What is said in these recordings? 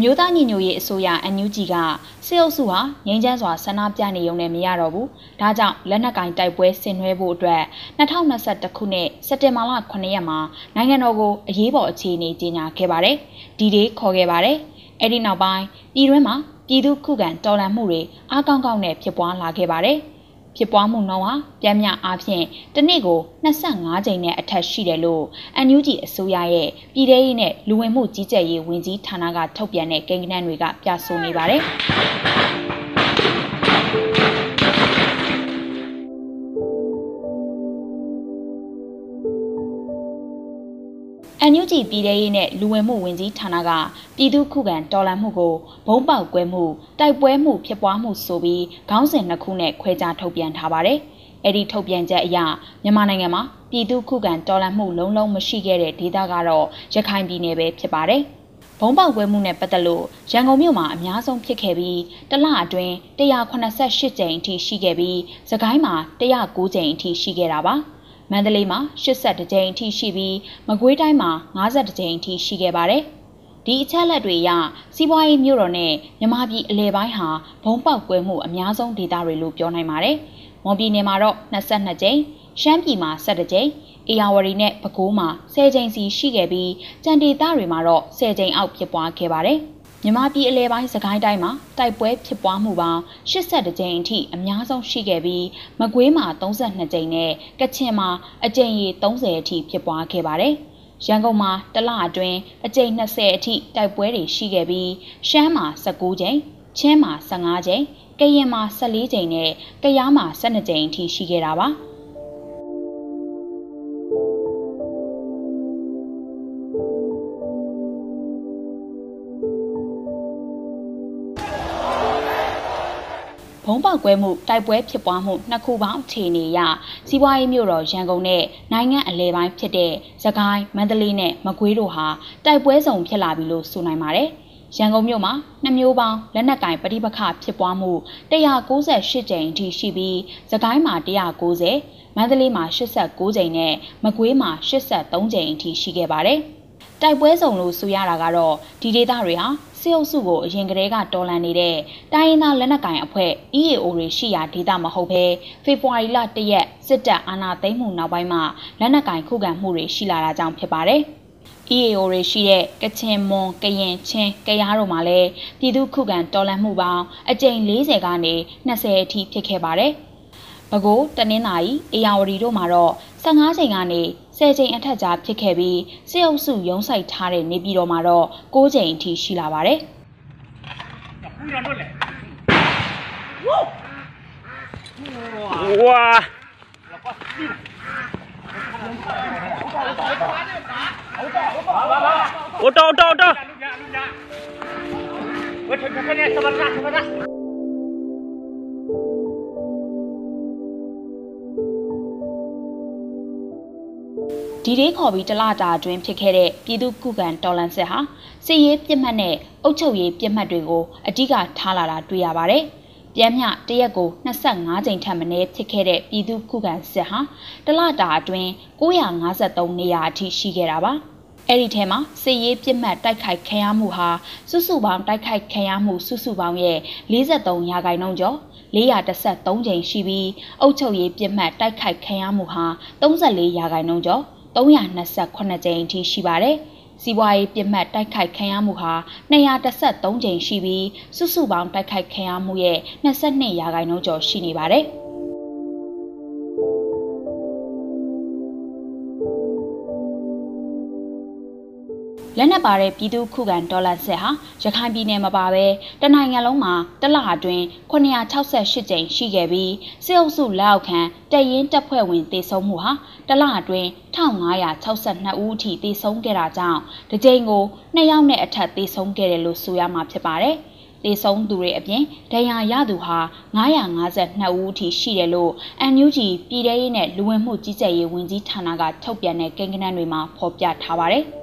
အမျိုးသားညီညွတ်ရေးအစိုးရ NUG ကစစ်အုပ်စုဟာငြိမ်းချမ်းစွာဆန္ဒပြနေုံနဲ့မရတော့ဘူး။ဒါကြောင့်လက်နက်ကင်တိုက်ပွဲဆင်နွှဲဖို့အတွက်2021ခုနှစ်စက်တင်ဘာလ9ရက်မှာနိုင်ငံတော်ကိုအရေးပေါ်အခြေအနေကြေညာခဲ့ပါတယ်။ဒီဒေးခေါ်ခဲ့ပါတယ်။အဲ့ဒီနောက်ပိုင်းပြည်တွင်းမှာပြည်သူခုခံတော်လှန်မှုတွေအားကောင်းကောင်းနဲ့ဖြစ်ပွားလာခဲ့ပါတယ်။ ဖြစ်ပွားမှုနှုန်းဟာပြင်းပြအားဖြင့်တစ်နေ့ကို25ကြိမ်နဲ့အထက်ရှိတယ်လို့ NUG အစိုးရရဲ့ပြည်ထရေးနဲ့လူဝင်မှုကြီးကြပ်ရေးဝန်ကြီးဌာနကထုတ်ပြန်တဲ့ကိန်းဂဏန်းတွေကပြဆိုနေပါတယ်။ NUG ပြည်ထရေးနဲ့လူဝင်မှုဝင်ကြီးဌာနကပြည်သူခုခံတော်လှန်မှုကိုဘုံပေါက်ကွဲမှုတိုက်ပွဲမှုဖြစ်ပွားမှုဆိုပြီးခေါင်းစဉ်နှစ်ခုနဲ့ခွဲခြားထုတ်ပြန်ထားပါတယ်။အဲ့ဒီထုတ်ပြန်ချက်အရမြန်မာနိုင်ငံမှာပြည်သူခုခံတော်လှန်မှုလုံးလုံးမရှိခဲ့တဲ့ဒေသကတော့ရခိုင်ပြည်နယ်ပဲဖြစ်ပါတယ်။ဘုံပေါက်ကွဲမှုနဲ့ပတ်သက်လို့ရန်ကုန်မြို့မှာအများဆုံးဖြစ်ခဲ့ပြီးတလအတွင်း188ကြိမ်အထိရှိခဲ့ပြီးစကိုင်းမှာ109ကြိမ်အထိရှိခဲ့တာပါ။ မန္တလေးမှာ82ကြိမ်အထိရှိပြီးမကွေးတိုင်းမှာ52ကြိမ်အထိရှိခဲ့ပါတယ်။ဒီအချက်လက်တွေအရစီးပွားရေးမြို့တော်နဲ့မြမပြည်အလဲပိုင်းဟာဘုံပေါက်ကွဲမှုအများဆုံးဒေသတွေလို့ပြောနိုင်ပါတယ်။မွန်ပြည်နယ်မှာတော့22ကြိမ်ရှမ်းပြည်မှာ17ကြိမ်အေရဝတီနဲ့ပဲခူးမှာ10ကြိမ်စီရှိခဲ့ပြီးကြံဒေသတွေမှာတော့10ကြိမ်အောက်ဖြစ်ပွားခဲ့ပါတယ်။ မြန်မာပြည်အလဲပိုင်းစကိုင်းတိုင်းမှာတိုက်ပွဲဖြစ်ပွားမှုပေါင်း82ကြိမ်အထိအများဆုံးရှိခဲ့ပြီးမကွေးမှာ32ကြိမ်နဲ့ကချင်မှာအကြိမ်ရေ30အထိဖြစ်ပွားခဲ့ပါတယ်။ရန်ကုန်မှာတလအတွင်းအကြိမ်20အထိတိုက်ပွဲတွေရှိခဲ့ပြီးရှမ်းမှာ19ကြိမ်၊ချင်းမှာ15ကြိမ်၊ကရင်မှာ14ကြိမ်နဲ့ကယားမှာ12ကြိမ်အထိရှိခဲ့တာပါ။ ဘုံပေါက်ကွဲမှုတိုက်ပွဲဖြစ်ပွားမှုနှစ်ခုပေါင်းအခြေအနေအရစီးပွားရေးမြို့တော်ရန်ကုန်နဲ့နိုင်ငံအလဲပိုင်းဖြစ်တဲ့စကိုင်းမန္တလေးနဲ့မကွေးတို့ဟာတိုက်ပွဲဆောင်ဖြစ်လာပြီလို့ဆိုနိုင်ပါတယ်။ရန်ကုန်မြို့မှာနှစ်မျိုးပေါင်းလက်နက်ကင်ပဋိပက္ခဖြစ်ပွားမှု198ကြိမ်အထိရှိပြီးစကိုင်းမှာ190မန္တလေးမှာ89ကြိမ်နဲ့မကွေးမှာ83ကြိမ်အထိရှိခဲ့ပါတယ်။ တိုက်ပွဲဆောင်လို့ဆိုရတာကတော့ဒီဒေသတွေဟာစစ်အုပ်စုကိုအရင်ကတည်းကတော်လှန်နေတဲ့တိုင်းရင်းသားလက်နက်ကိုင်အဖွဲ့ EAO တွေရှိရာဒေသမဟုတ်ဘဲဖေဖော်ဝါရီလ၁ရက်စစ်တပ်အာဏာသိမ်းမှုနောက်ပိုင်းမှာလက်နက်ကိုင်ခုခံမှုတွေရှိလာတာကြောင့်ဖြစ်ပါတယ်။ EAO တွေရှိတဲ့ကချင်မွန်ကရင်ချင်းကရားတို့မှာလည်းပြည်သူခုခံတော်လှန်မှုပေါင်းအကြိမ်40ကနေ20အထိဖြစ်ခဲ့ပါတယ်။ပဲခူးတနင်္သာရီအေရဝတီတို့မှာတော့15ချိန်ကနေ 10ချိန်အထက်ကြားဖြစ်ခဲ့ပြီးစစ်အုပ်စုရုံးဆိုင်ထားတဲ့နေပြည်တော်မှာတော့6ချိန်အထိရှိလာပါတယ်။ဝါโอ้โตโตโตเว้ยเพิ่นๆๆสวัสดีส ဒီဒေးခေါ်ပြီးတလတာအတွင်းဖြစ်ခဲ့တဲ့ပြည်သူ့ခုခံတော်လှန်စစ်ဟာစစ်ရေးပြစ်မှတ်နဲ့အုပ်ချုပ်ရေးပြစ်မှတ်တွေကိုအဓိကထားလာတာတွေ့ရပါတယ်။ပြန်မျှတရက်ကို25ကြိမ်ထက်မနည်းဖြစ်ခဲ့တဲ့ပြည်သူ့ခုခံစစ်ဟာတလတာအတွင်း953နေရာအထိရှိခဲ့တာပါ။အဲ့ဒီထဲမှာစစ်ရေးပြစ်မှတ်တိုက်ခိုက်ခံရမှုဟာစုစုပေါင်းတိုက်ခိုက်ခံရမှုစုစုပေါင်းရဲ့43ရာခိုင်နှုန်းကျော်413ကြိမ်ရှိပြီးအုပ်ချုပ်ရေးပြစ်မှတ်တိုက်ခိုက်ခံရမှုဟာ34ရာခိုင်နှုန်းကျော် 328ကြိမ်အထိရှိပါတယ်။စီးပွားရေးပြစ်မှတ်တိုက်ခိုက်ခံရမှုဟာ213ကြိမ်ရှိပြီးစုစုပေါင်းတိုက်ခိုက်ခံရမှုရဲ့22ရာခိုင်နှုန်းကျော်ရှိနေပါတယ်။ လက်နက်ပါတဲ့ပြည်သူခုခံဒေါ်လာဆက်ဟာရခိုင်ပြည်နယ်မှာပါပဲတနိုင်ငံလုံးမှာတလအတွင်း968ကြိမ်ရှိခဲ့ပြီးစစ်အုပ်စုလက်အောက်ခံတရင်တပ်ဖွဲ့ဝင်တေဆုံးမှုဟာတလအတွင်း1562ဦးအထိတေဆုံးခဲ့တာကြောင့်ဒီကြိမ်ကို2ယောက်နဲ့အထက်တေဆုံးခဲ့တယ်လို့ဆိုရမှာဖြစ်ပါတယ်။တေဆုံးသူတွေအပြင်ဒဏ်ရာရသူဟာ952ဦးအထိရှိတယ်လို့ NUG ပြည်ထရေးနဲ့လူဝင်မှုကြီးကြပ်ရေးဝန်ကြီးဌာနကထုတ်ပြန်တဲ့ကိန်းဂဏန်းတွေမှာဖော်ပြထားပါတယ်။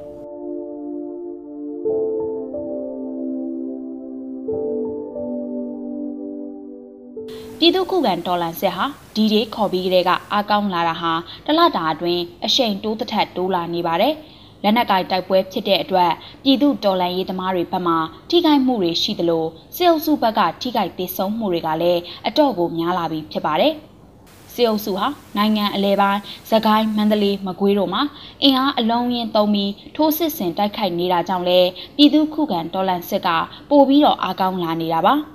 ပြည်သူ့ခုခံတော်လှန်စစ်ဟာဒီဒေးခေါ်ပြီးကလေးကအားကောင်းလာတာဟာတလတာအတွင်းအရှိန်တိုးတစ်ထက်တိုးလာနေပါတယ်။လက်နက်ကိုင်တိုက်ပွဲဖြစ်တဲ့အတွက်ပြည်သူတော်လှန်ရေးသမားတွေဘက်မှထိခိုက်မှုတွေရှိသလိုစစ်အုပ်စုဘက်ကထိခိုက်ဒေဆုံးမှုတွေကလည်းအတော့ကိုများလာပြီးဖြစ်ပါတယ်။စစ်အုပ်စုဟာနိုင်ငံအလဲပိုင်းသခိုင်းမန္တလေးမကွေးတို့မှာအင်အားအလုံးရင်းသုံးပြီးထိုးစစ်ဆင်တိုက်ခိုက်နေတာကြောင့်လဲပြည်သူခုခံတော်လှန်စစ်ကပိုပြီးတော့အားကောင်းလာနေတာပါ။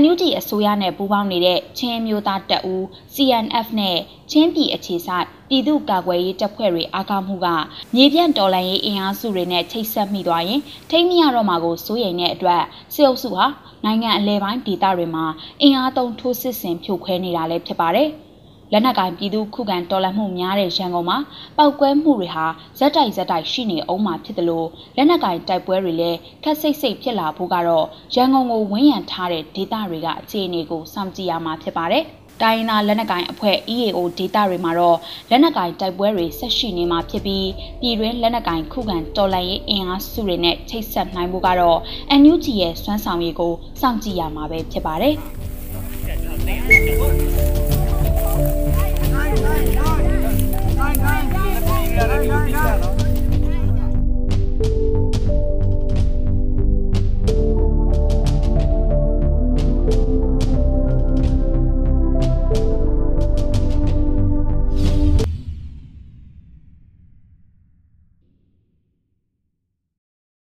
NUG အစိုးရနဲ့ပူးပေါင်းနေတဲ့ချင်းမျိုးသားတပ်ဦး CNF နဲ့ချင်းပြည်အခြေစိုက်ပြည်သူ့ကာကွယ်ရေးတပ်ဖွဲ့တွေအားကောင်းမှုကမြေပြန့်တော်လှန်ရေးအင်အားစုတွေနဲ့ချိတ်ဆက်မိသွားရင်ထိမ့်မရတော့မှာကိုစိုးရိမ်တဲ့အတွက်စစ်အုပ်စုဟာနိုင်ငံအလဲပိုင်းဒေသတွေမှာအင်အားသုံးထိုးစစ်ဆင်ဖြိုခွဲနေတာလည်းဖြစ်ပါတယ်။ လက်နက်ကိုင်ပြည်သူခုခံတော်လှန်မှုများတဲ့ရန်ကုန်မှာပောက်ကွဲမှုတွေဟာဇက်တိုက်ဇက်တိုက်ရှိနေအောင်မှာဖြစ်တယ်လို့လက်နက်ကိုင်တိုက်ပွဲတွေလည်းခက်စိတ်စိတ်ဖြစ်လာဖို့ကတော့ရန်ကုန်ကိုဝန်းရံထားတဲ့ဒေသတွေကအခြေအနေကိုစောင့်ကြည့်ရမှာဖြစ်ပါတယ်။တိုင်းနာလက်နက်ကိုင်အဖွဲ့ EAO ဒေတာတွေမှာတော့လက်နက်ကိုင်တိုက်ပွဲတွေဆက်ရှိနေမှာဖြစ်ပြီးပြည်တွင်းလက်နက်ကိုင်ခုခံတော်လှန်ရေးအင်အားစုတွေနဲ့ချိတ်ဆက်နိုင်ဖို့ကတော့ NUG ရဲ့စွမ်းဆောင်ရည်ကိုစောင့်ကြည့်ရမှာပဲဖြစ်ပါတယ်။